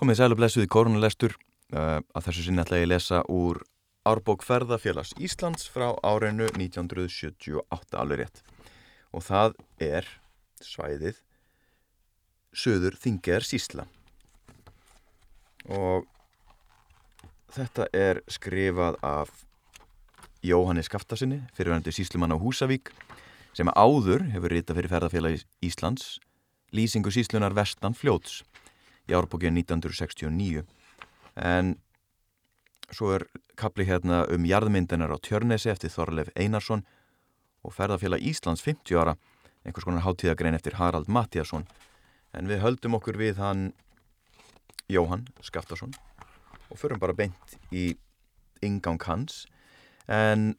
Komið sæl og blessuð í korunulestur uh, að þessu sinni ætla ég að lesa úr Árbók ferðafélags Íslands frá árinu 1978 alveg rétt. Og það er svæðið Suður Þingeðar Sísla og þetta er skrifað af Jóhanni Skaftasinni fyrirvændi síslumann á Húsavík sem áður hefur rita fyrir ferðafélag Íslands lýsingu síslunar vestan fljóts í árbókinu 1969 en svo er kapli hérna um jarðmyndinar á Tjörnesi eftir Þorleif Einarsson og ferðarfélag Íslands 50 ára einhvers konar háttíðagrein eftir Harald Mattiasson en við höldum okkur við hann Jóhann Skaftarsson og förum bara beint í ingang hans. En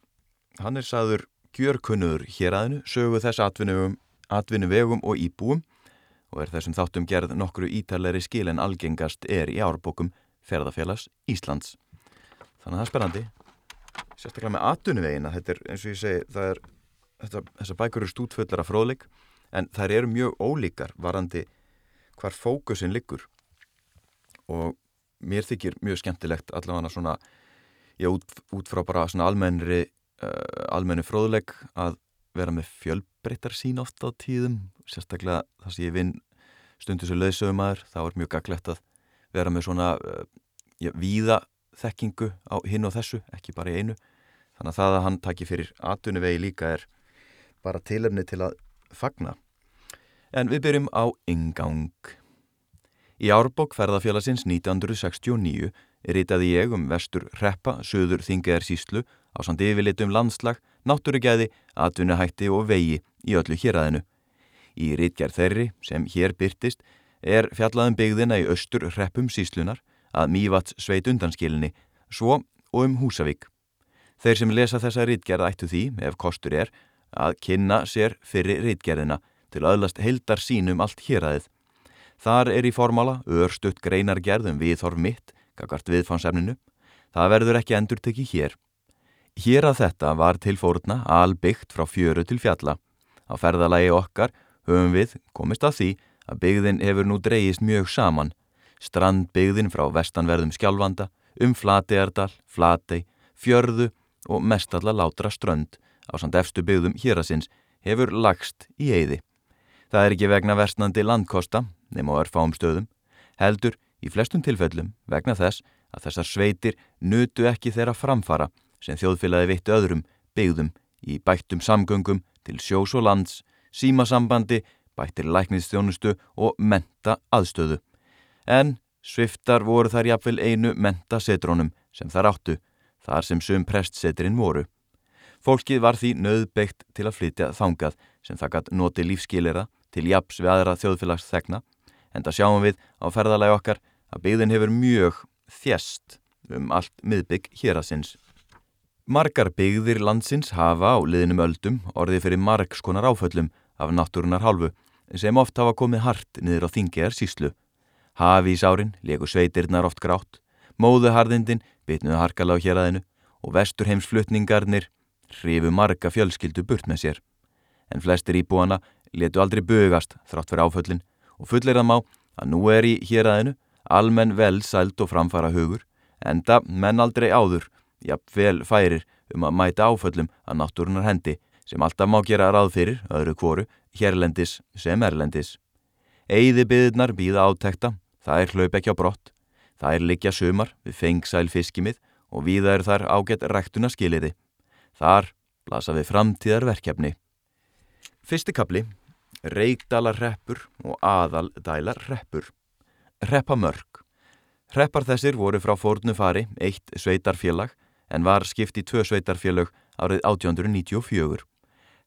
hann er saður gjörkunnuður hér aðinu sögu þess atvinnu vegum og íbúum og er þessum þáttum gerð nokkru ítalegri skil en algengast er í árbókum ferðarfélags Íslands. Þannig að það er spennandi. Sérstaklega með atunuvegina, þetta er eins og ég segi, það er, þetta, þessar bækur eru stútfullar af fróðleik en þær eru mjög ólíkar varandi hvar fókusin liggur og mér þykir mjög skemmtilegt allavega svona, ég út, út frá bara svona almennri, uh, almenni fróðleik að vera með fjölbreyttar sín oft á tíðum sérstaklega þar sem ég vinn stundu sem löðsögumæður þá er mjög gaglegt að vera með svona uh, já, víða þekkingu á hinn og þessu, ekki bara í einu. Þannig að það að hann taki fyrir atunni vegi líka er bara tilefni til að fagna. En við byrjum á ingang Í árbók ferðarfélagsins 1969 er ritaði ég um vestur reppa, söður þingaðar síslu á samt yfirlitum landslag, náttúrugæði, atvinnuhætti og vegi í öllu héræðinu. Í ritgerð þeirri, sem hér byrtist, er fjallaðum byggðina í austur reppum síslunar að mývats sveit undanskilinni, svo og um Húsavík. Þeir sem lesa þessa ritgerð ættu því, ef kostur er, að kynna sér fyrir ritgerðina til aðlast heildar sínum allt héræðið. Þar er í formála örstutt greinargerðum viðhorf mitt, kakart viðfansefninu. Það verður ekki endur tekið hér. Hér að þetta var til fórna albyggt frá fjöru til fjalla. Á ferðalagi okkar höfum við komist að því að byggðin hefur nú dreyist mjög saman. Strandbyggðin frá vestanverðum skjálfanda, um Flateardal, Flatei, Fjörðu og mestalla látra strönd á samt efstu byggðum hérasins hefur lagst í eiði. Það er ekki vegna vestnandi landkosta, nema á örfáum stöðum, heldur í flestum tilfellum vegna þess að þessar sveitir nutu ekki þeirra framfara sem þjóðfélagi vittu öðrum byggðum í bættum samgöngum til sjós og lands, símasambandi, bættir læknistjónustu og menta aðstöðu. En sviftar voru þar jafnvel einu menta setrónum sem þar áttu, þar sem sum prestsetirinn voru. Fólkið var því nöðbyggt til að flytja þangað sem gætt noti lífskilera til japs við aðra þjóðfélagsþegna, en það sjáum við á ferðalagi okkar að byggðin hefur mjög þjæst um allt miðbygg hér að sinns. Margar byggðir landsins hafa á liðnum öldum orðið fyrir margskonar áföllum af náttúrunar hálfu sem oft hafa komið hart niður á þingiðar síslu. Hafi í sárin, leku sveitirnar oft grátt, móðuharðindin bitnuðu harkala á héræðinu og vesturheimsflutningarnir hrifu marga fjölskyldu burt með sér. En flestir íbúana letu aldrei bögast þrátt fyrir áföllin og fullir að má að nú er í héræðinu almenn vel sælt og framfara hugur, enda menn aldrei áður jafnvel færir um að mæta áföllum að náttúrunar hendi sem alltaf má gera ráð fyrir, öðru kvoru, hérlendis sem erlendis. Eyði byðirnar býða átekta, það er hlaup ekki á brott, það er liggja sumar við fengsæl fiskimið og viða er þar ágætt ræktuna skiliði. Þar blasa við framtíðar verkefni. Fyrsti kapli, reikdalar reppur og aðaldælar reppur. Reppamörk. Reppar þessir voru frá fórnu fari, eitt sveitarfélag en var skipt í tvö sveitarfélög árið 1894.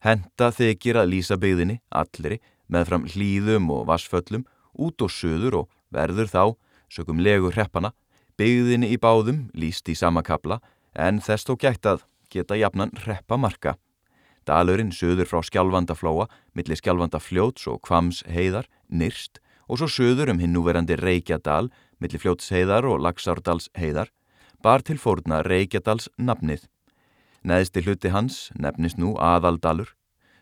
Henta þykir að lýsa byggðinni, allri, með fram hlýðum og vassföllum, út og söður og verður þá, sögum legu hreppana, byggðinni í báðum lýst í sama kapla en þess þó gætt að geta jafnan hreppamarka. Dalurinn söður frá skjálfandaflóa, millir skjálfandafljóts og kvams heiðar, nyrst og svo söður um hinn núverandi Reykjadal, millir fljóts heiðar og Laxárdals heiðar, bar til fórna Reykjadals nafnið. Neðsti hluti hans nefnist nú aðaldalur.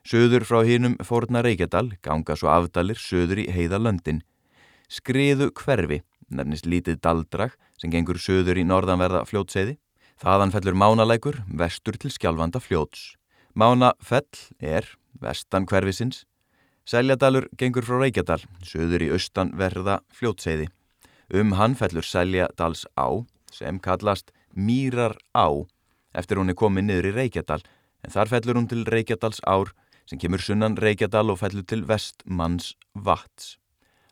Söður frá hinnum fórna Reykjadal ganga svo afdalir söður í heiðalöndin. Skriðu hverfi, nefnist lítið daldrag sem gengur söður í norðanverða fljótseiði. Þaðan fellur mánalækur vestur til skjálfanda fljóts. Mánafell er vestan hverfisins. Sæljadalur gengur frá Reykjadal, söður í austanverða fljótseiði. Um hann fellur Sæljadals á sem kallast Mýrar á eftir hún er komið niður í Reykjadal en þar fellur hún til Reykjadals ár sem kemur sunnan Reykjadal og fellur til vestmanns vats.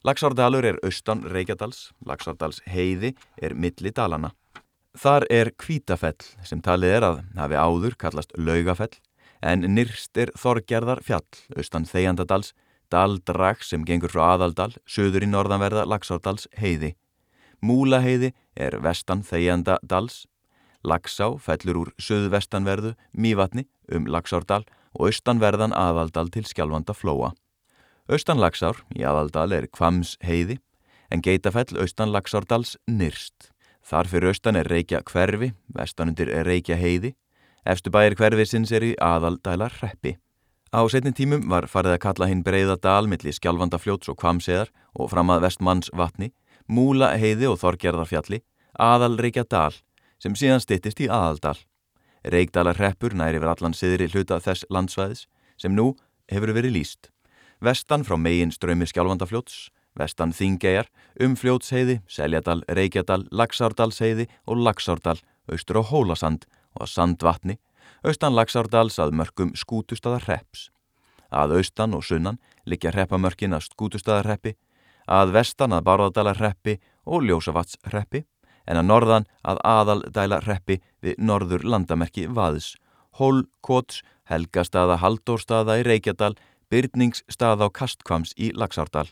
Laxárdalur er austan Reykjadals, Laxárdals heiði er milli dalana. Þar er kvítafell sem talið er að hafi áður kallast laugafell en nýrst er Þorgerðar fjall, austan Þeyjandadals, daldrag sem gengur frá aðaldal, söður í norðanverða Laxárdals heiði. Múlaheiði er vestan Þeyjandadals, Laxá fellur úr söðvestanverðu Mývatni um Laxárdal og austanverðan aðaldal til skjálfanda flóa. Austanlagsár í aðaldal er Kvams heiði en geitafell austanlagsárdals nyrst. Þar fyrir austan er Reykja hverfi, vestanundir er Reykja heiði, efstu bæir hverfisins er í aðaldælar reppi. Á setni tímum var farið að kalla hinn breyða dal millir skjálfandafljóts og kvamseðar og fram að vestmanns vatni, múla heiði og þorgerðarfjalli, aðal Reykja dal sem síðan stittist í aðaldal. Reykdalar reppur næri verið allan siðri hluta þess landsvæðis sem nú hefur verið líst vestan frá megin ströymi skjálfandafljóts, vestan Þingeyjar, um fljótsheiði, Seljadal, Reykjadal, Laxárdalsheiði og Laxárdal, austur á Hólasand og að Sandvatni, austan Laxárdals að mörgum skútustada hreps. Að austan og sunnan likja hreppamörkin að skútustada hreppi, að vestan að Bárðadala hreppi og Ljósavats hreppi, en að norðan að aðaldæla hreppi við norður landamerki Vaðs, Hól, Kóts, Helgastaða, Haldórstaða í Reykjadal, byrningsstað á kastkvams í Laxárdal.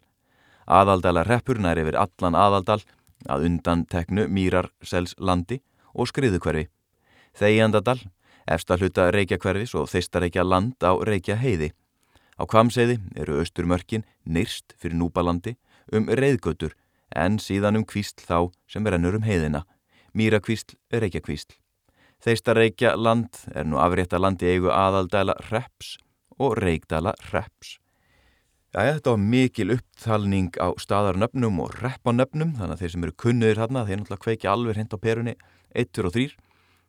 Aðaldala reppur nær yfir allan aðaldal að undan teknu Mýrarsels landi og skriðukverfi. Þegjandadal, efsta hluta Reykjakverfis og þeistarreikja land á Reykja heiði. Á kvamseiði eru austurmörkin nýrst fyrir núbalandi um reyðgötur en síðan um kvísl þá sem rennur um heiðina. Mýrakvísl Reykjakvísl. Þeistarreikja land er nú afrétta landi eigu aðaldala repps og Reykdala reps. Jæja, þetta var mikil upptalning á staðarnöfnum og reppanöfnum þannig að þeir sem eru kunniðir hérna þeir náttúrulega kveiki alveg hreint á perunni 1, 2 og 3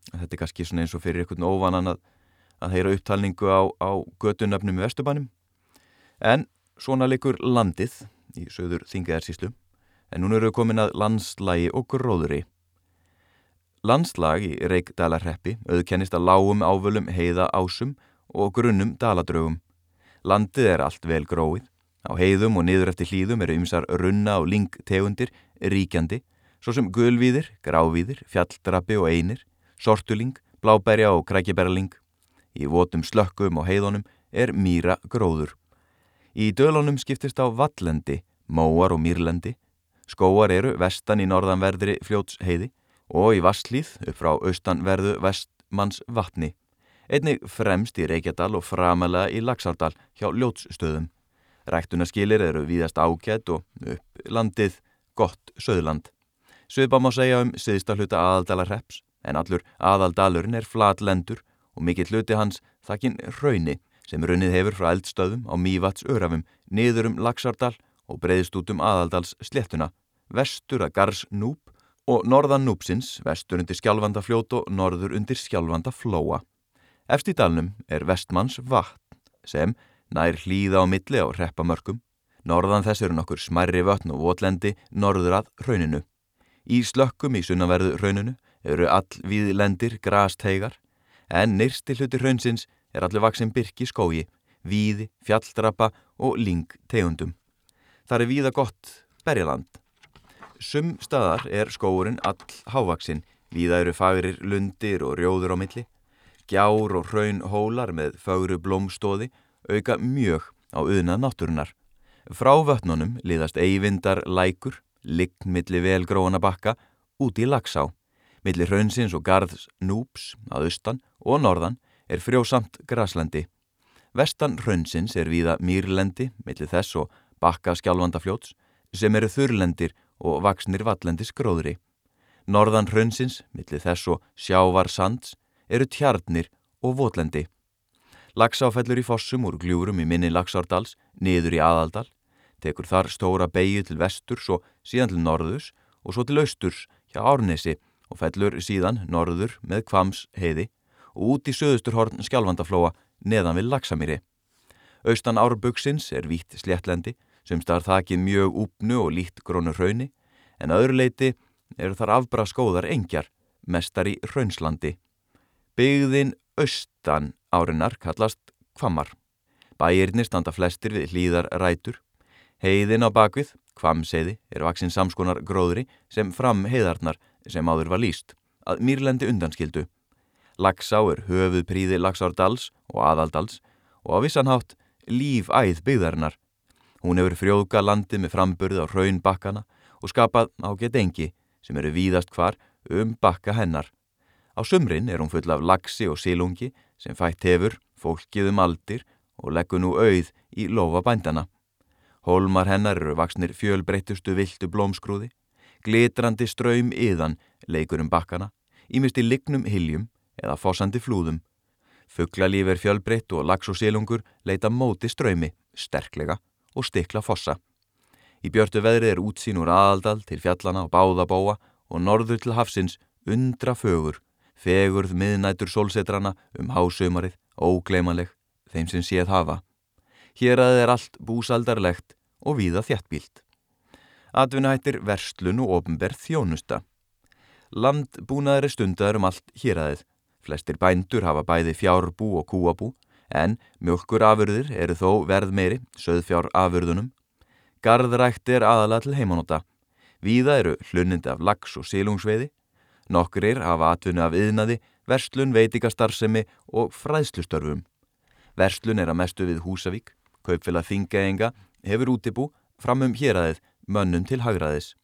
þetta er kannski eins og fyrir einhvern óvanan að, að heyra upptalningu á, á götunöfnum í Vesturbænum en svona likur landið í söður þingaðarsíslu en núna eru við komin að landslægi og gróðuri Landslag í Reykdala-reppi auðkennist að lágum ávölum heiða ásum og grunnum daladrögum. Landið er allt vel gróið. Á heiðum og niður eftir hlýðum eru ymsar runna og lingtegundir ríkjandi, svo sem gulvíðir, grávíðir, fjalldrappi og einir, sortuling, bláberja og krækiberaling. Í votum slökkum og heiðunum er mýra gróður. Í dölunum skiptist á vallendi, móar og mýrlendi. Skóar eru vestan í norðanverðri fljótsheiði og í vastlýð upp frá austanverðu vestmanns vatni einnig fremst í Reykjadal og framalega í Laxárdal hjá ljótsstöðum. Ræktunarskilir eru víðast ágætt og upp landið gott söðland. Sveipa má segja um siðsta hluta aðaldalar reps, en allur aðaldalurinn er flatlendur og mikill hluti hans þakkinn rauni sem runnið hefur frá eldstöðum á Mývats örafum, niður um Laxárdal og breyðist út um aðaldals slettuna, vestur að Gars Núb og norðan Núbsins, vestur undir Skjálfandafljót og norður undir Skjálfandaflóa. Efst í dalnum er vestmanns vatn sem nær hlýða á milli á reppamörkum. Norðan þess eru nokkur smærri vatn og votlendi norður að rauninu. Í slökkum í sunnaverðu rauninu eru all viðlendir grasteigar en nyrsti hluti raunsins er allir vaksin byrki skógi, víði, fjalldrapa og ling tegundum. Það er víða gott berjaland. Sum staðar er skóurinn all hávaksin, víða eru fagrir lundir og rjóður á milli. Gjár og hraun hólar með fögru blómstóði auka mjög á uðnað náttúrunar. Frá vötnunum liðast eyvindar lækur, lign millir velgróna bakka, út í lagsá. Millir hraunsins og garðs núps að austan og norðan er frjósamt graslandi. Vestan hraunsins er víða mýrlendi, millir þess og bakka skjálfandafljóts, sem eru þurrlendir og vaksnir vallendis gróðri. Norðan hraunsins, millir þess og sjávar sands, eru tjarnir og votlendi. Laxáfellur í fossum úr gljúrum í minni Laxárdals, niður í aðaldal, tekur þar stóra beigju til vesturs og síðan til norðus og svo til austurs hjá Árnesi og fellur síðan norður með Kvams heiði og út í söðusturhorn skjálfandaflóa neðan við Laksamýri. Austan árböksins er vítt sléttlendi sem starf þakið mjög úpnu og lít grónu hrauni en öðru leiti eru þar afbra skóðar engjar, mestar í Raunslandi. Byggðin austan árinar kallast Kvammar. Bæirni standa flestir við hlýðar rætur. Heiðin á bakvið, Kvamseiði, er vaksinn samskonar gróðri sem fram heiðarnar sem áður var líst, að mýrlendi undanskildu. Lagsá er höfuð príði Lagsárdals og Aðaldals og á vissanhátt lífæð byggðarinnar. Hún hefur frjóðga landi með framburð á raun bakkana og skapað ágætt engi sem eru víðast hvar um bakka hennar. Á sumrin er hún full af lagsi og sílungi sem fætt hefur fólkið um aldir og leggur nú auð í lofa bændana. Hólmar hennar eru vaksnir fjölbreytustu viltu blómskrúði, glitrandi ströym yðan leikur um bakkana, ímist í lignum hiljum eða fossandi flúðum. Fugglalíf er fjölbreytt og lags og sílungur leita móti ströymi, sterklega og stikla fossa. Í björtu veðri er útsýn úr aðaldal til fjallana og báðabóa og norður til hafsins undra fögur, fegurð miðnætur sólsetrana um hásumarið, ógleimanleg, þeim sem séð hafa. Hér að er allt búsaldarlegt og víða þjættbílt. Atvinnuhættir verslun og ofnberð þjónusta. Landbúnaðar er stundar um allt hér aðeð. Flestir bændur hafa bæði fjárbú og kúabú en mjölkur afurðir eru þó verð meiri, söðfjár afurðunum Garðrækt er aðalega til heimanóta. Víða eru hlunindi af lags og sílungsveiði. Nokkurir hafa atvinnu af yðnaði, verslun, veitikastarfsemi og fræðslustörfum. Verslun er að mestu við Húsavík. Kaupfélag Þingaenga hefur útibú framum héræðið mönnum til hagraðis.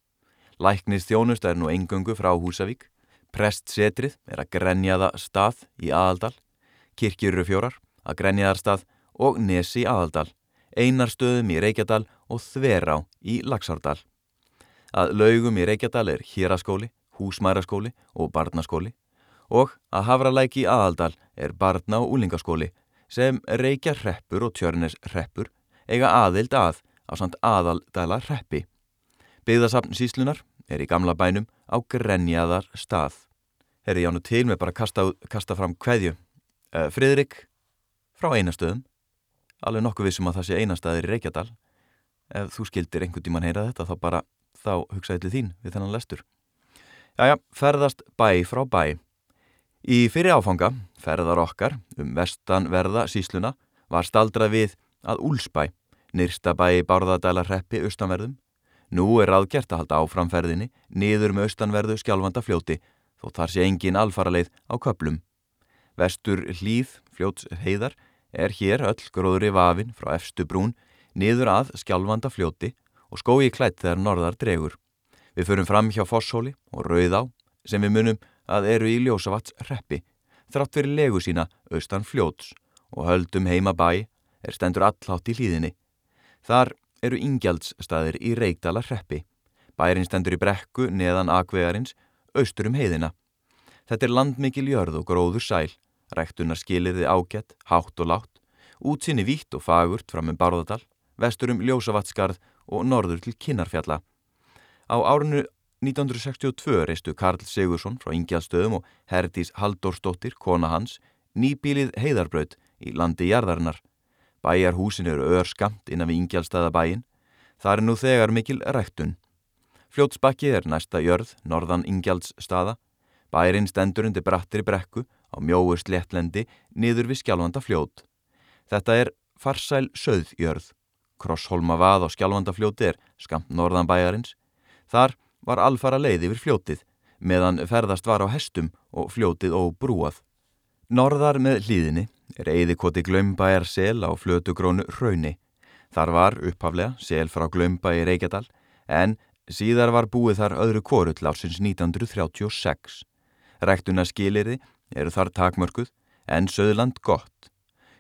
Læknist þjónust er nú engöngu frá Húsavík. Prestsetrið er að grenjaða stað í aðaldal. Kirkjuru fjórar að grenjaðar stað og nesi aðaldal einarstöðum í Reykjadal og þverá í Laxárdal. Að laugum í Reykjadal er hýraskóli, húsmæraskóli og barnaskóli og að Havralæk í Aðaldal er barna- og úlingaskóli sem Reykja hreppur og tjörnes hreppur eiga aðild að á samt aðaldala hreppi. Byggðasafn síslunar er í gamla bænum á grenjaðar stað. Herri Jánu til með bara kasta, kasta fram hverju. Eh, Fridrik frá einastöðum. Alveg nokkuð vissum að það sé einastæðir í Reykjadal. Ef þú skildir einhvern tíman heyra þetta þá bara þá hugsaði til þín við þennan lestur. Jæja, ferðast bæ frá bæ. Í fyrir áfanga, ferðar okkar um vestanverða sísluna var staldrað við að Úlsbæ nýrsta bæ Bárðadælar reppi austanverðum. Nú er aðgert að halda áframferðinni niður með austanverðu skjálfanda fljóti þó þar sé engin alfaraleið á köplum Vestur hlýð fljóts heiðar er hér öll gróðri vafin frá efstu brún niður að skjálfanda fljóti og skói klætt þegar norðar dregur. Við förum fram hjá Fosshóli og Rauðá sem við munum að eru í Ljósavats reppi þrátt fyrir legu sína austan fljóts og höldum heima bæ er stendur allátt í hlýðinni. Þar eru ingjaldsstaðir í Reykdala reppi. Bærin stendur í brekku neðan akvegarins austur um heiðina. Þetta er landmikil jörð og gróður sæl Ræktunar skiliði ágætt, hátt og látt, útsinni vítt og fagurt fram um Bárðardal, vestur um Ljósavatskarð og norður til Kinnarfjalla. Á árinu 1962 reistu Karl Sigursson frá Ingjálstöðum og Herdís Halldórsdóttir, kona hans, nýbílið heiðarbröð í landi jarðarinnar. Bæjarhúsin eru ör skamt innan við Ingjálstaðabæin. Það er nú þegar mikil ræktun. Fljótsbakki er næsta jörð, norðan Ingjálsstaða. Bærin stendur undir brattir brekku á mjóu sléttlendi niður við skjálfanda fljót. Þetta er farsæl söðjörð. Krossholma vað á skjálfanda fljóti er skamt norðan bæjarins. Þar var alfara leið yfir fljótið meðan ferðast var á hestum og fljótið og brúað. Norðar með hlýðinni er eðikoti glömbæjar sel á flötugrónu rauni. Þar var upphaflega sel frá glömbæi Reykjadal en síðar var búið þar öðru korull ásins 1936. Ræktuna skilirði eru þar takmörkuð en söðland gott.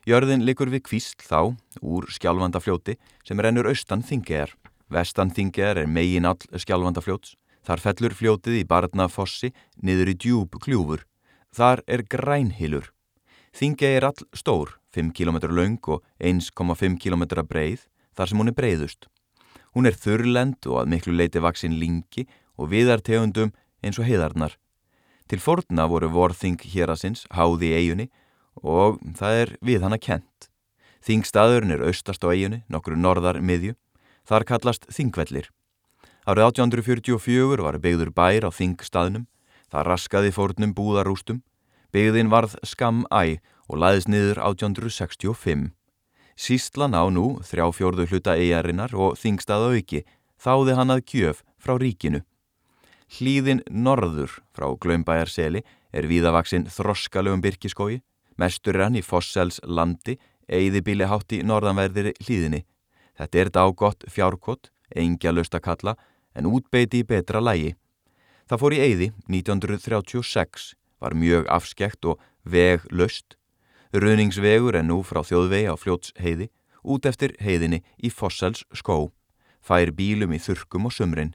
Jörðin likur við kvísl þá úr skjálfandafljóti sem rennur austan þingegar. Vestan þingegar er megin all skjálfandafljóts. Þar fellur fljótið í barnafossi niður í djúb kljúfur. Þar er grænhilur. Þingeg er all stór, 5 km laung og 1,5 km breið þar sem hún er breiðust. Hún er þurrlend og að miklu leiti vaksinn lingi og viðartegundum eins og heiðarnar. Til forna voru vorþing hérasins háði í eigunni og það er við hana kent. Þingstaðurinn er austast á eigunni, nokkru norðar miðju. Þar kallast Þingvellir. Árið 1844 var byggður bær á Þingstaðnum. Það raskaði fórnum búðarústum. Byggðin varð skam æ og laðist niður 1865. Sístlan á nú þrjá fjórðu hluta eigarinnar og Þingstað auki þáði hann að kjöf frá ríkinu. Hlýðin norður frá Glömbæjarseli er víðavaksinn þroskalögum byrkiskói. Mestur hann í Fossels landi Eyðibíli hátt í norðanverðir hlýðinni. Þetta er dágott fjárkott, engja löst að kalla, en útbeiti í betra lægi. Það fór í Eyði 1936, var mjög afskekt og veg löst. Runingsvegur er nú frá þjóðvegi á fljótsheiði, út eftir heiðinni í Fossels skó. Fær bílum í þurkum og sumrin.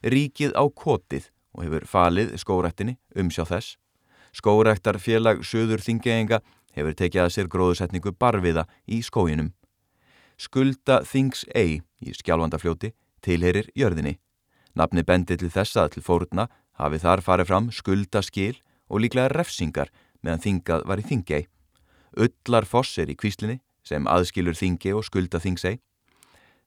Ríkið á kotið og hefur falið skórættinni umsjá þess. Skórættar félag söður þingeenga hefur tekið að sér gróðusetningu barviða í skójinum. Skulda Things A í skjálfandafljóti tilherir jörðinni. Nafni bendi til þessa til fóruna hafi þar farið fram skuldaskil og líklega refsingar meðan þingað var í Þingei. Öllar foss er í kvíslinni sem aðskilur Þingi og skulda Things A.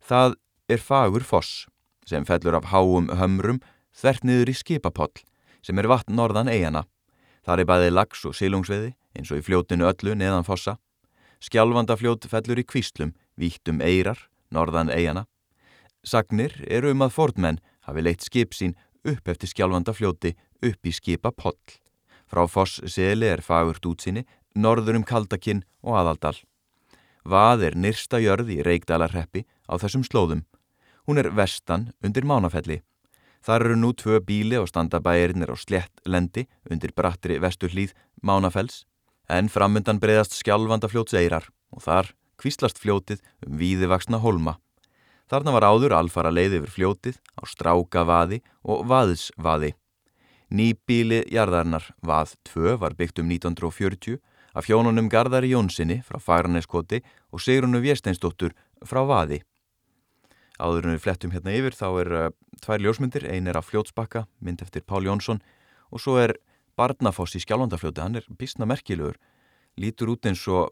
Það er fagur foss sem fellur af háum hömrum þvert niður í skipapoll sem er vatn norðan eigana. Þar er bæðið lags og silungsveði eins og í fljótinu öllu neðan fossa. Skjálfandafljót fellur í kvíslum, vítum eirar, norðan eigana. Sagnir eru um að fordmenn hafi leitt skip sín upp eftir skjálfandafljóti upp í skipa poll. Frá foss seli er fagurt útsinni, norður um kaldakinn og aðaldal. Vað er nyrsta jörð í Reykdalarreppi á þessum slóðum. Hún er vestan undir mánafelli. Þar eru nú tvö bíli og standabæirinnir á slett lendi undir brattri vesturhlýð mánafells en framundan breyðast skjálfanda fljótseirar og þar kvíslast fljótið um víðivaksna holma. Þarna var áður alfara leið yfir fljótið á strákavaði og vaðsvaði. Nýbíli jarðarnar vað 2 var byggt um 1940 af hjónunum Garðari Jónssoni frá Fagranneskoti og Sigrunu Vjesteinsdóttur frá vaði. Áður en við flettum hérna yfir þá er uh, tvær ljósmyndir, ein er af fljótsbakka, mynd eftir Pál Jónsson. Og svo er Barnafoss í skjálfandafljóti, hann er bísna merkilegur, lítur út eins og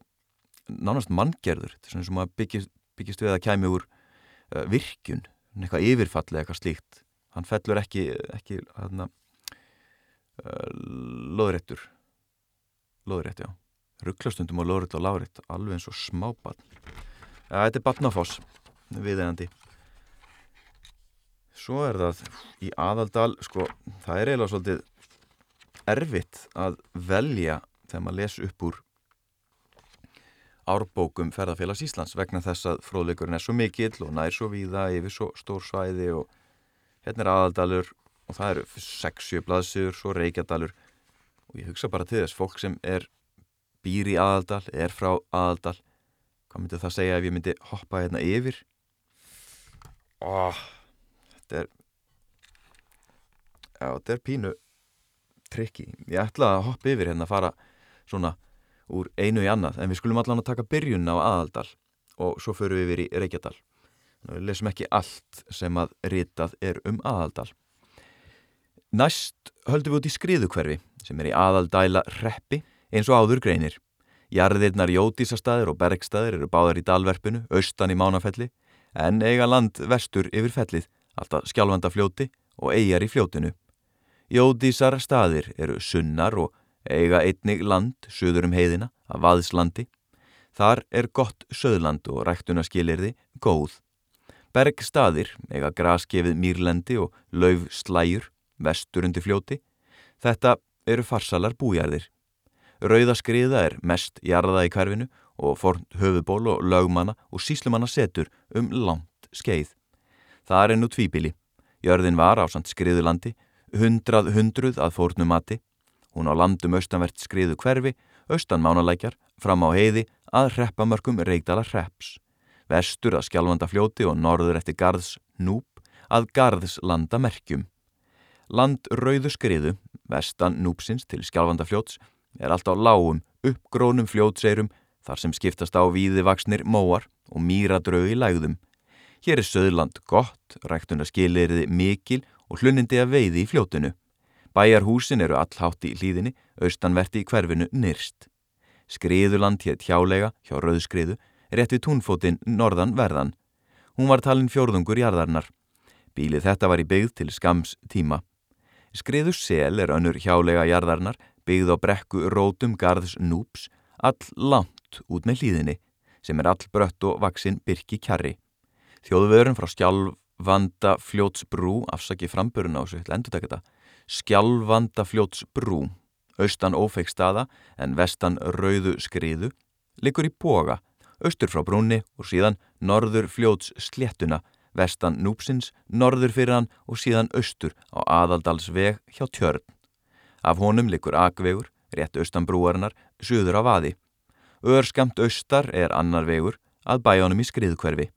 nánast manngerður, þetta er svona sem að byggist, byggist við að kæmi úr uh, virkun, eitthvað yfirfalli eitthvað slíkt, hann fellur ekki, ekki hann að uh, loðréttur, loðrétt, já, rugglastundum og loðrétt og lárétt, alveg eins og smábann. Ja, þetta er Barnafoss, viðegandi. Svo er það í aðaldal, sko, það er eiginlega svolítið erfitt að velja þegar maður les upp úr árbókum ferðarfélags Íslands vegna þess að fróðleikurinn er svo mikill og nær svo víða yfir svo stór svæði og hérna er aðaldalur og það eru 6-7 blaðsur, svo reykjadalur. Og ég hugsa bara til þess fólk sem er býr í aðaldal, er frá aðaldal hvað myndi það segja ef ég myndi hoppa hérna yfir? Oh, þetta er já, þetta er pínu trikki. Ég ætla að hoppa yfir hérna að fara svona úr einu í annað en við skulum allan að taka byrjun á aðaldal og svo förum við yfir í Reykjadal. Við lesum ekki allt sem að ritað er um aðaldal. Næst höldum við út í skriðukverfi sem er í aðaldæla reppi eins og áður greinir. Jarðirnar Jótísastæðir og Bergstæðir eru báðar í dalverfinu, austan í Mánafelli en eiga land vestur yfir fellið, alltaf skjálfanda fljóti og eigjar í fljótinu. Jódísar staðir eru sunnar og eiga einnig land söður um heiðina af vaðslandi. Þar er gott söðland og ræktunaskilirði góð. Bergstaðir eiga graskefið mýrlendi og lauf slæjur vestur undir fljóti. Þetta eru farsalar bújarðir. Rauðaskriða er mest jarða í hverfinu og fornt höfuból og lögmanna og síslumanna setur um langt skeið. Það er og tvíbili. Jörðin var á samt skriðulandi hundrað hundruð að fórnum mati. Hún á landum austanvert skriðu hverfi, austan mánalækjar, fram á heiði að hreppamörkum reykdala hreps. Vestur að skjálfanda fljóti og norður eftir garðs núb að garðs landa merkjum. Land rauðu skriðu, vestan núpsins til skjálfanda fljóts, er allt á lágum, uppgrónum fljótseirum þar sem skiptast á víði vaksnir móar og mýra draugi lægðum. Hér er söðland gott, ræktuna skilirði mikil og hlunindi að veiði í fljótinu. Bæjarhúsin eru allhátt í hlýðinni, austanverti í hverfinu nyrst. Skriðuland hétt hjálega hjá rauðskriðu, rétt við túnfótinn norðan verðan. Hún var talin fjórðungur jarðarnar. Bílið þetta var í byggð til skams tíma. Skriðu sel er önnur hjálega jarðarnar, byggð á brekku rótum garðs núps, all langt út með hlýðinni, sem er all brött og vaksinn byrki kjarri. Þjóðvörun frá skjálfvanda fljótsbrú, afsaki framburun á þessu, endur tekja þetta, skjálfvanda fljótsbrú, austan ófeik staða en vestan rauðu skriðu, likur í boga, austur frá brúnni og síðan norður fljóts sléttuna, vestan núpsins, norður fyrir hann og síðan austur á aðaldalsveg hjá tjörn. Af honum likur akvegur, rétt austan brúarinnar, suður á vaði. Örskamt austar er annar vegur að bæjónum í skriðkverfi.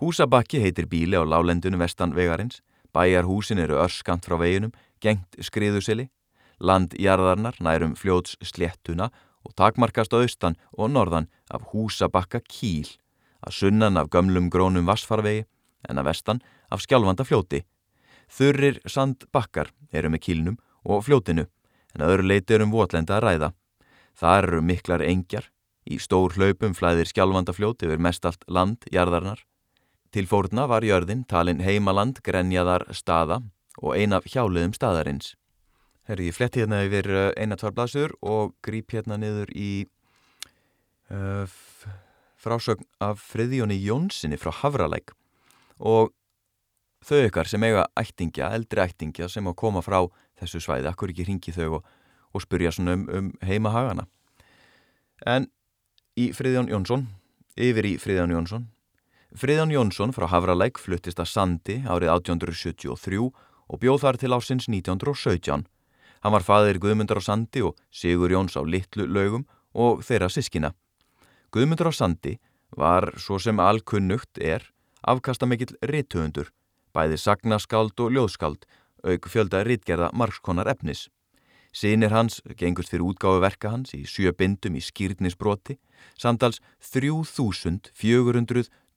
Húsabakki heitir bíli á lálendunum vestan vegarins, bæjarhúsin eru örskamt frá veginum, gengt skriðusili, landjarðarnar nærum fljóts sléttuna og takmarkast á austan og norðan af húsabakka kíl að sunnan af gömlum grónum vassfarvegi en að vestan af skjálfanda fljóti. Þurrir sandbakkar eru með kílnum og fljótinu en öðru leiti eru um votlenda að ræða. Það eru miklar engjar, í stór hlaupum flæðir skjálfanda fljóti yfir mestalt land, jarðarnar. Til fórna var jörðin talin heimaland grenjaðar staða og ein af hjáliðum staðarins. Herri, ég fletti hérna yfir eh, eina tvær blasur og grýp hérna niður í uh, frásögn af Friðjóni Jónssoni frá Havralæk og þau ykkar sem eiga ættingja, eldri ættingja sem á koma frá þessu svæði, akkur ekki ringi þau og, og spurja svona um, um heimahagana. En í Friðjón Jónsson, yfir í Friðjón Jónsson, Friðjón Jónsson frá Havralæk fluttist að Sandi árið 1873 og bjóð þar til ásins 1917. Hann var faðir Guðmundar á Sandi og Sigur Jóns á Littlu laugum og þeirra sískina. Guðmundur á Sandi var, svo sem allkunnugt er, afkastamikill rituundur, bæði sagnaskáld og ljóðskáld, auk fjölda ritgerða margskonar efnis. Sýnir hans gengust fyrir útgáðu verka hans í sjö bindum í skýrnisbroti, samtals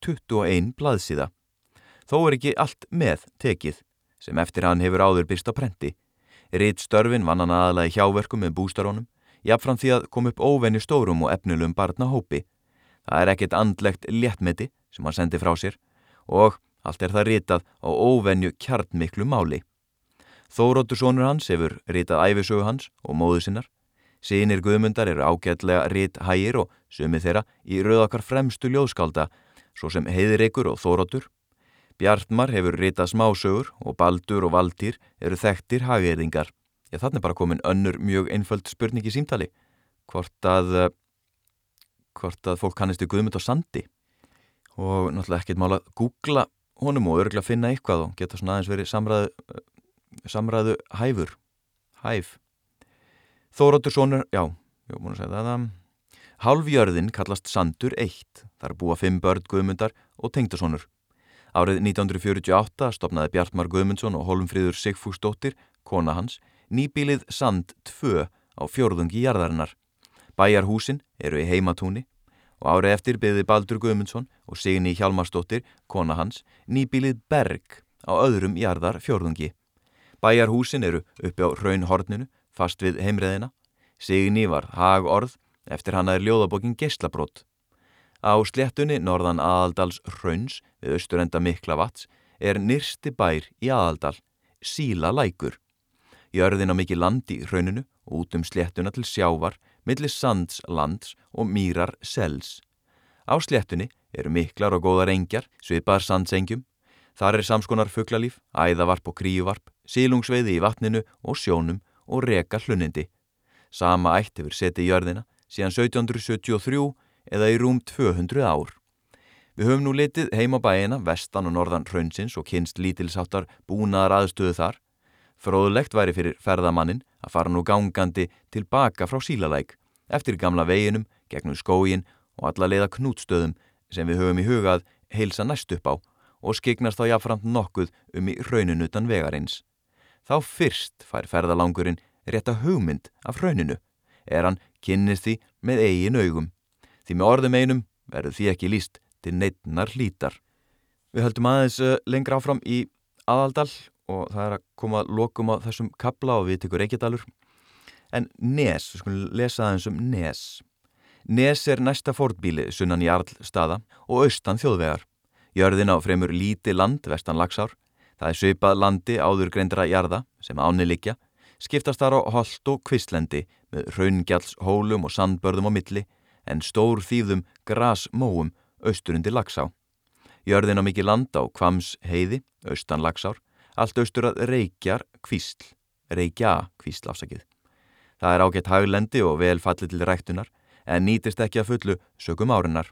3421 blaðsíða. Þó er ekki allt með tekið, sem eftir hann hefur áður byrst á prenti. Ritstörfin vann hann aðalega í hjáverkum með bústarónum, jafnfram því að kom upp óvenni stórum og efnilum barnahópi. Það er ekkit andlegt léttmeti sem hann sendi frá sér og allt er það ritað á óvenju kjartmiklu máli. Þóróttur sónur hans hefur ritað æfisögu hans og móðu sinnar. Sýnir guðmundar eru ágætlega rit hægir og sumið þeirra í rauðakar fremstu ljóðskálda svo sem heiðreikur og þóróttur. Bjartmar hefur ritað smásögur og baldur og valtýr eru þekktir hageiringar. Ég þannig bara komin önnur mjög einföld spurning í símtali. Hvort að, eh, hvort að fólk kannistu Guðmund á sandi. Og náttúrulega ekkert mála að googla honum og örgulega finna eitthvað og geta svona aðeins verið samræðu, eh, samræðu hæfur. Hæf. Þóróttur Sónur, já, ég múin að segja það. Halvjörðin kallast Sandur 1. Það er búa fimm börn Guðmundar og tengdasónur. Árið 1948 stopnaði Bjartmar Guðmundsson og Holmfríður Sigfúsdóttir, kona hans, nýbílið Sand 2 á fjörðungi jarðarinnar. Bæjarhúsin eru í heimatúni og árið eftir byggði Baldur Guðmundsson og Signi Hjalmarsdóttir, kona hans, nýbílið Berg á öðrum jarðar fjörðungi. Bæjarhúsin eru uppi á raunhorninu, fast við heimreðina. Signi var hagorð, eftir hann er ljóðabokkin Geislabrót. Á sléttunni norðan aðaldals Rauns við austurenda Miklavats er nyrsti bær í aðaldal, Síla Lækur. Jörðin á mikið land í rauninu og út um sléttuna til sjávar, millir sands lands og mýrar sels. Á sléttunni eru miklar og góðar engjar, svipar sandsengjum. Þar er samskonar fugglalíf, æðavarp og kríuvarp, sílungsveiði í vatninu og sjónum og reka hlunindi. Sama ætt hefur setið jörðina síðan 1773 eða í rúm 200 ár. Við höfum nú litið heima bæina, vestan og norðan hraunsins og kynst lítilsáttar búnaðar aðstöðu þar. Fróðlegt væri fyrir ferðamannin að fara nú gangandi tilbaka frá sílalæk eftir gamla veginum, gegnum skógin og alla leiða knútstöðum sem við höfum í hugað heilsa næst upp á og skiknast þá jáfnframt nokkuð um í raununutan vegarins. Þá fyrst fær ferðalangurinn rétta hugmynd af rauninu, er hann kynnist því með eigin augum. Því með orðum einum verður því ekki líst til neittnar hlítar. Við höldum aðeins uh, lengra áfram í aðaldal og það er að koma lokum á þessum kabla og við tekur Reykjadalur. En Nes, við skulum lesa aðeins um Nes. Nes er næsta fórbíli sunnan í Arlstaða og austan þjóðvegar. Jörðin á fremur líti land vestan lagsár. Það er svipað landi áður greindra jarða sem áni likja. Skiptast þar á hold og kvistlendi með raungjalls hólum og sandbörðum á milli en stór þýðum grasmóum austurundi lagsá. Jörðin á mikið land á Kvams heiði, austan lagsár, allt austur að Reykjar kvísl, Reykja kvísl afsakið. Það er ágætt haglendi og vel fallið til ræktunar en nýtist ekki að fullu sögum árinar.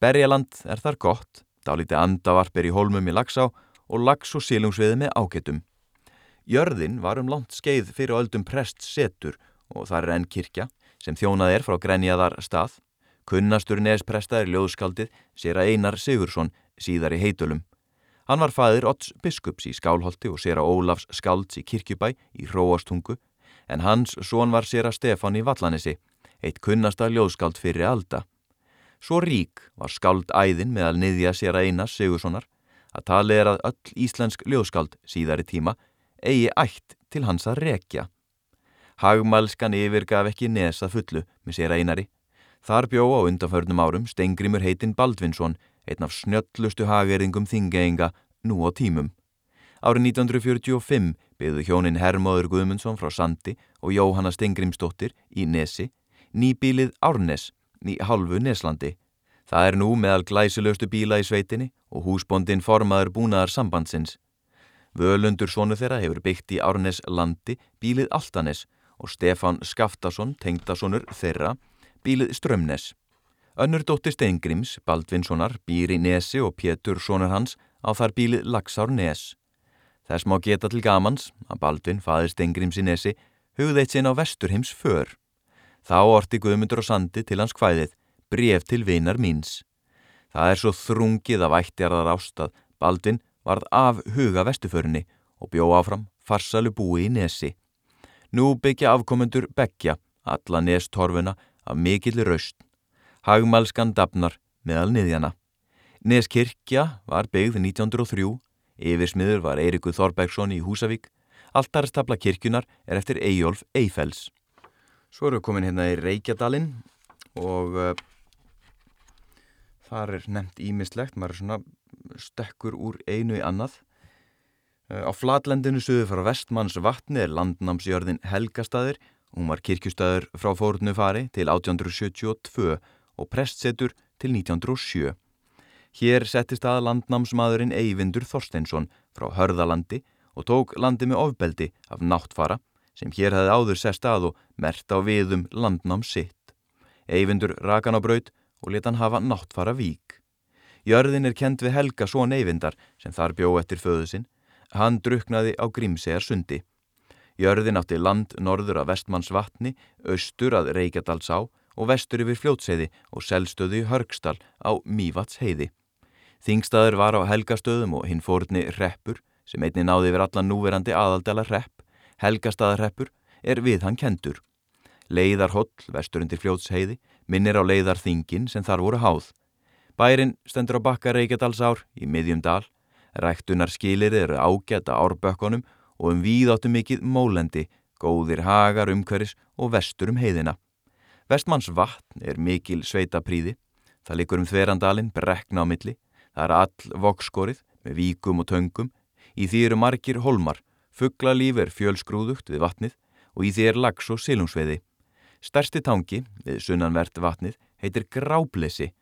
Berjaland er þar gott, dálítið andavarpir í holmum í lagsá og lags og sílungsviði með ágættum. Jörðin var um langt skeið fyrir öldum prest setur og þar er enn kirkja sem þjónað er frá grenjaðar stað. Kunnastur nespresta er ljóðskaldið sér að Einar Sigursson síðar í heitulum. Hann var fæðir Otts biskups í Skálholti og sér að Ólafs skalds í kirkjubæ í Hróastungu en hans són var sér að Stefán í Vallanessi eitt kunnasta ljóðskald fyrir alda. Svo rík var skald æðin meðal niðja sér að einas Sigurssonar að tali er að öll íslensk ljóðskald síðari tíma eigi ætt til hans að rekja. Hagmælskan yfirgaf ekki nesa fullu með sér einari. Þar bjó á undanförnum árum Stengrimur heitinn Baldvinsson, einn af snjöllustu hagerðingum þingeinga nú á tímum. Árið 1945 byggðu hjónin Hermóður Guðmundsson frá Sandi og Jóhanna Stengrimsdóttir í Nesi nýbílið Árnes í halvu Neslandi. Það er nú meðal glæsilegustu bíla í sveitinni og húsbondin formaður búnaðar sambandsins. Völundur sonu þeirra hefur byggt í Árnes landi bílið Altanes og Stefan Skaftason, tengdasonur þeirra, bílið Strömnes. Önnur dóttir Steingrims, Baldvinssonar, býr í Nesi og Pétur sonur hans á þar bílið Laxár Nes. Þess má geta til gamans að Baldvin, faðir Steingrims í Nesi, hugði eitt sinn á vesturhims för. Þá orti Guðmundur og Sandi til hans hvæðið, bref til vinar míns. Það er svo þrungið af ættjarðar ástað, Baldvin varð af huga vestuförinni og bjó áfram farsalu búi í nesi. Nú byggja afkomendur Beggja, alla nestorfuna, af mikill raust. Hagmalskan dafnar meðal niðjana. Neskirkja var byggð 1903, yfirsmiður var Eirikur Þorbergsson í Húsavík, alltaristabla kirkjunar er eftir Eyjólf Eyfells. Svo erum við komin hérna í Reykjadalinn og uh, þar er nefnt ímislegt, maður er svona stekkur úr einu í annað. Á flatlendinu suðu frá vestmanns vatni er landnámsjörðin Helgastaðir, hún var kirkjustaður frá fórunu fari til 1872 og prestsetur til 1907. Hér settist að landnámsmaðurinn Eyvindur Þorsteinsson frá Hörðalandi og tók landi með ofbeldi af náttfara sem hér hefði áður sest að og mert á viðum landnám sitt. Eyvindur rakan á braut og leta hann hafa náttfara vík. Jörðin er kend við Helga svo neyvindar sem þar bjó eftir föðu sinn. Hann druknaði á Grímsegar sundi. Jörðin átti land norður af vestmanns vatni, austur að Reykjadals á og vestur yfir fljótseiði og selstöðu í Hörgstal á Mívats heiði. Þingstaður var á Helgastöðum og hinn fórni reppur sem einni náði yfir allan núverandi aðaldala repp Helgastaðarreppur er við hann kendur. Leiðarholl, vesturundir fljótsheiði, minnir á leiðarþingin sem þar voru háð. Bærin stendur á bakka Reykjadalsár í miðjum dal. Ræktunar skilir eru ágæta árbökkunum og um víðáttu mikið mólendi, góðir hagar umhverfis og vestur um heiðina. Vestmanns vatn er mikil sveita príði. Það likur um þverandalinn, brekna á milli. Það er all vokskorið með víkum og töngum. Í því eru margir holmar Fugglalíf er fjölsgrúðugt við vatnið og í því er lags og silungsveiði. Stærsti tangi við sunnanvert vatnið heitir Gráblesi.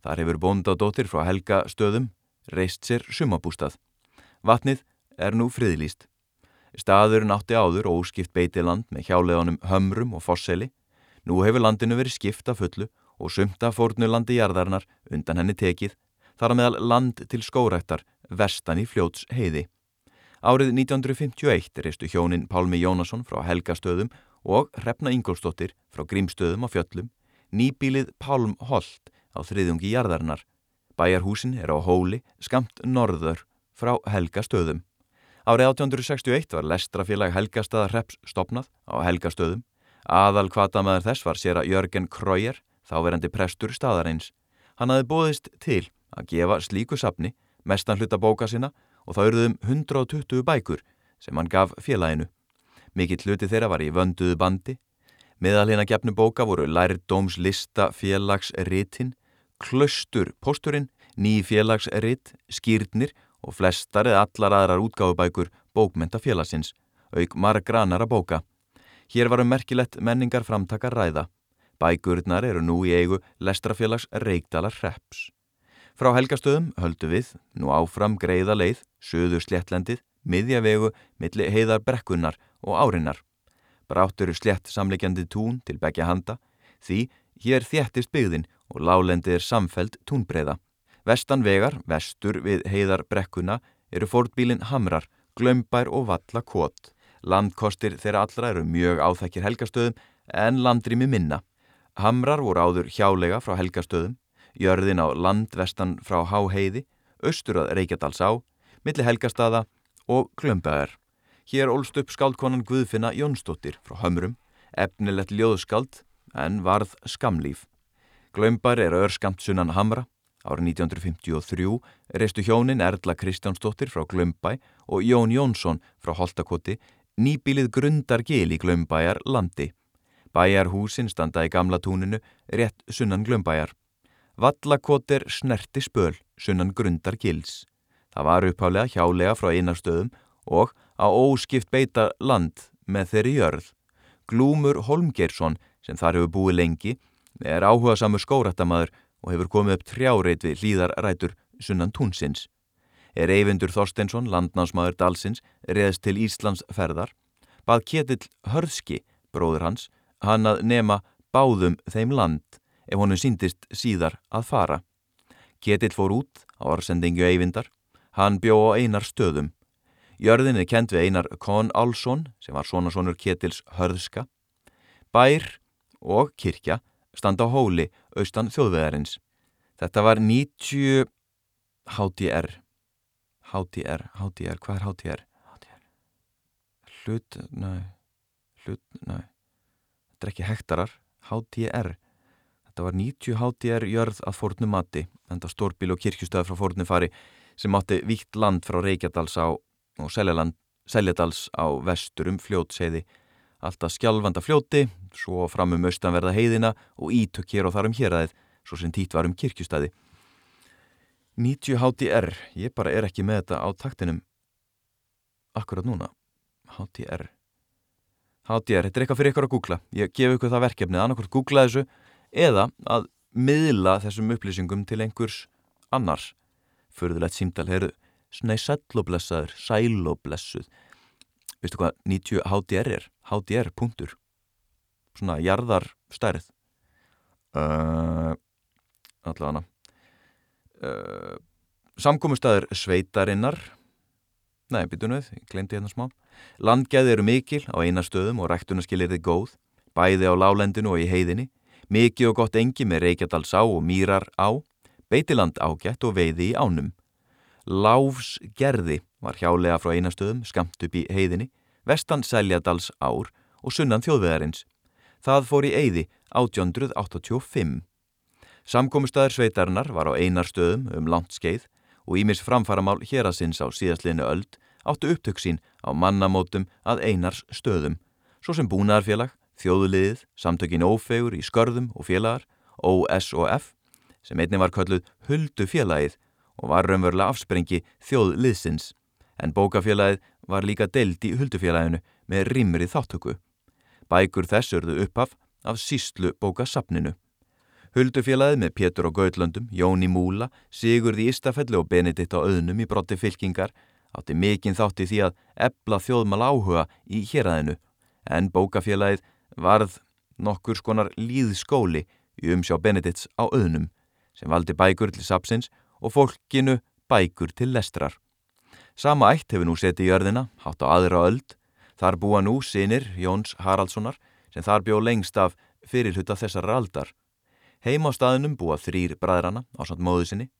Þar hefur bóndadóttir frá Helga stöðum reist sér sumabústað. Vatnið er nú friðlýst. Staður nátti áður óskipt beitiland með hjáleðanum hömrum og fosseli. Nú hefur landinu verið skipta fullu og sumta fórnulandi jarðarnar undan henni tekið, þar að meðal land til skórættar vestan í fljóts heiði. Árið 1951 reistu hjónin Pálmi Jónasson frá Helgastöðum og Hrefna Ingolstóttir frá Grímstöðum á fjöllum, nýbílið Pálm Holt á þriðjungi jarðarinnar. Bæjarhúsin er á hóli skamt norður frá Helgastöðum. Árið 1861 var lestrafélag Helgastaða Hreps stopnað á Helgastöðum. Aðal kvatamæður þess var sér að Jörgen Kröyer, þáverandi prestur staðareins. Hann hafi bóðist til að gefa slíku sapni mestan hluta bóka sinna og það eruðum 120 bækur sem hann gaf félaginu. Mikill hluti þeirra var í vönduðu bandi. Meðal hérna gefnu bóka voru lærdómslista félagsritinn, klöstur posturinn, ný félagsrit, skýrnir og flestar eða allar aðrar útgáfubækur bókmenta félagsins, auk margra annara bóka. Hér varum merkilegt menningar framtakar ræða. Bækurnar eru nú í eigu Lestrafélags Reykdalar Reps. Frá helgastöðum höldu við, nú áfram greiða leið, söðu sléttlendið, miðjavegu, milli heiðar brekkunnar og árinnar. Bráttur slétt samleikjandi tún til begja handa, því hér þjættist byggðin og lálendið er samfelt túnbreiða. Vestan vegar, vestur við heiðar brekkuna, eru fórdbílin Hamrar, Glömbær og Valla Kót. Landkostir þeirra allra eru mjög áþækir helgastöðum en landrými minna. Hamrar voru áður hjálega frá helgastöðum, jörðin á landvestan frá Háheiði, austur að Reykjadals á, milli helgastada og Glömbæðar. Hér ólst upp skaldkonan Guðfinna Jónsdóttir frá Hömrum, efnilegt ljóðskald en varð skamlíf. Glömbær er örskamt sunnan Hamra. Árið 1953 reistu hjónin Erla Kristjánsdóttir frá Glömbæ og Jón Jónsson frá Holtakoti nýbílið grundar gil í Glömbæjar landi. Bæjarhúsin standa í gamla túninu rétt sunnan glömbæjar. Vallakotir snerti spöl sunnan grundar gils. Það var upphálega hjálega frá einarstöðum og á óskipt beita land með þeirri jörð. Glúmur Holmgeirsson sem þar hefur búið lengi er áhuga samur skóratamaður og hefur komið upp trjáreit við hlýðarrætur sunnan túnsins. Er Eyvindur Þorsteinsson, landnánsmaður Dalsins, reðst til Íslands ferðar, bað Ketill Hörðski, bróður hans, hann að nema báðum þeim land ef honum síndist síðar að fara. Ketill fór út á orsendingu Eyvindar, hann bjó á einar stöðum. Jörðin er kent við einar Kon Álsson sem var sonasonur Ketills Hörðska. Bær og kirkja standa á hóli austan þjóðveðarins. Þetta var 90 HDR. HDR, HDR, hvað er HDR? HDR. Hlut, næ, hlut, næ þetta er ekki hektarar, HDR. Þetta var 90 HDR jörð að fórnu mati, enda stórbíl og kirkjustöð frá fórnu fari sem átti víkt land frá Reykjadals á og Seljadals á vesturum fljótseiði. Alltaf skjálfanda fljóti, svo fram um austanverða heiðina og ítök hér og þar um héræðið, svo sem tít var um kirkjustæði. 90 HDR, ég bara er ekki með þetta á taktinum akkurat núna. HDR. HDR, þetta er eitthvað fyrir ykkur að googla ég gef ykkur það verkefnið, annarkort googla þessu eða að miðla þessum upplýsingum til einhvers annars förðulegt símdal, heyrðu snei sæloblessaður, sæloblessuð veistu hvað 90 HDR er? HDR punktur. Svona jarðarstærð. Uh, allavega. Uh, samkómustæður sveitarinnar. Nei, byttunuð, ég glemdi hérna smá. Landgæði eru mikil á einastöðum og ræktunarskilirði góð, bæði á lálendinu og í heiðinni, mikið og gott engi með Reykjadalsá og Mýrar á, beitiland ágætt og veiði í ánum. Láfs gerði var hjálega frá einastöðum, skamt upp í heiðinni, vestan Seljadals ár og sunnan þjóðveðarins. Það fór í eiði 1885. Samkómustæður sveitarnar var á einarstöðum um langt skeið og ímis framfaramál hér að sinns á síðastliðinu öld áttu upptöksín á mannamótum að einars stöðum, svo sem búnaðarfélag, þjóðuliðið, samtökin ófegur í skörðum og félagar, OSOF, sem einni var kölluð Huldu félagið og var raunverulega afsprengi þjóðliðsins, en bókafélagið var líka deild í Huldufélaginu með rimri þáttöku. Bækur þess örðu upphaf af síslu bókasapninu. Huldufélagið með Pétur og Gautlöndum, Jóni Múla, Sigurði Ístafelli og Benedikt á öðnum í brotti fylkingar átti mikinn þátti því að ebla þjóðmal áhuga í héræðinu en bókafélagið varð nokkur skonar líðskóli í umsjá Benedikts á öðnum sem valdi bækur til sapsins og fólkinu bækur til lestrar. Sama ætt hefur nú setið í örðina, hátt á aðra öld, þar búa nú sinir Jóns Haraldssonar sem þar bjó lengst af fyrirhuta þessar aldar. Heim á staðinum búa þrýr bræðrana á samt móðu sinni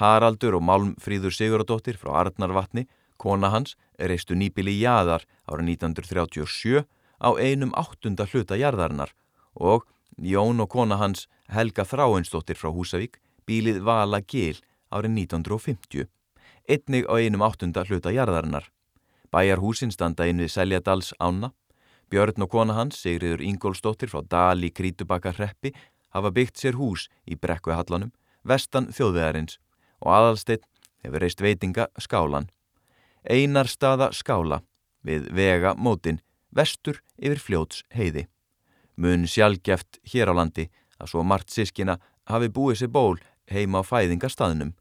Haraldur og Malmfríður Sigurðardóttir frá Arnarvatni, kona hans, reistu nýbili Jæðar ára 1937 á einum áttunda hluta jarðarinnar og Jón og kona hans Helga Þráinsdóttir frá Húsavík bílið Vala Gil árið 1950. einnig á einum áttunda hluta jarðarinnar. Bæjarhúsin standa inn við Seljadals ána. Björn og kona hans, Sigriður Ingólstóttir frá Dal í Krítubakar hreppi, hafa byggt sér hús í Brekkuhallanum, vestan þjóðveðarins og aðalsteitt hefur reist veitinga skálan. Einar staða skála við vega mótin, vestur yfir fljóts heiði. Mun sjálfgeft hér á landi að svo margt sískina hafi búið sér ból heima á fæðingarstaðnum.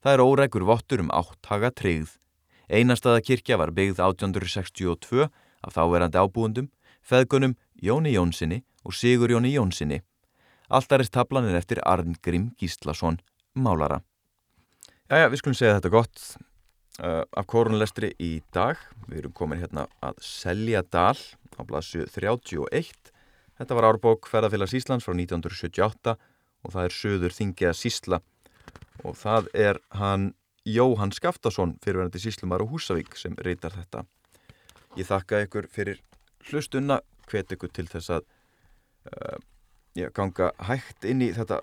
Það er órækur vottur um áttaga tryggð. Einastaða kirkja var byggð 1862 af þáverandi ábúendum, feðgunum Jóni Jónssoni og Sigur Jóni Jónssoni. Alltarist tablan er eftir Arngrim Gíslason, málara. Jæja, við skulum segja þetta gott uh, af korunlestri í dag. Við erum komin hérna að selja dal á blassu 31. Þetta var árbók Ferðarfélags Íslands frá 1978 og það er söður þingiða sísla og það er hann Jóhann Skaftason fyrirverandi síslumar á Húsavík sem reytar þetta. Ég þakka ykkur fyrir hlustunna, hvet ykkur til þess að uh, já, ganga hægt inn í þetta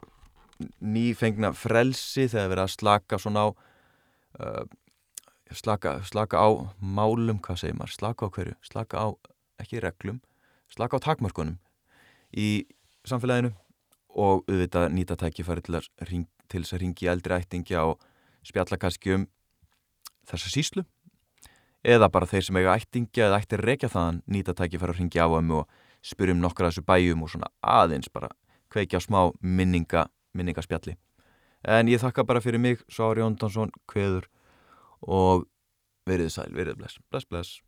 nýfengna frelsi þegar verið að slaka svona á uh, slaka, slaka á málum, hvað segir maður, slaka á hverju slaka á, ekki reglum slaka á takmörkunum í samfélaginu og auðvitað nýta tækifæri til, ring, til þess að ringi eldri ættingja og spjalla kannski um þessa síslu eða bara þeir sem eiga ættingja eða ættir reykja þaðan nýta tækifæri að ringi á um og spyrjum nokkra þessu bæjum og svona aðeins bara kveikja smá minninga minningaspjalli. En ég þakka bara fyrir mig, Sári Jóndansson, Kveður og verið sæl, verið bless, bless, bless.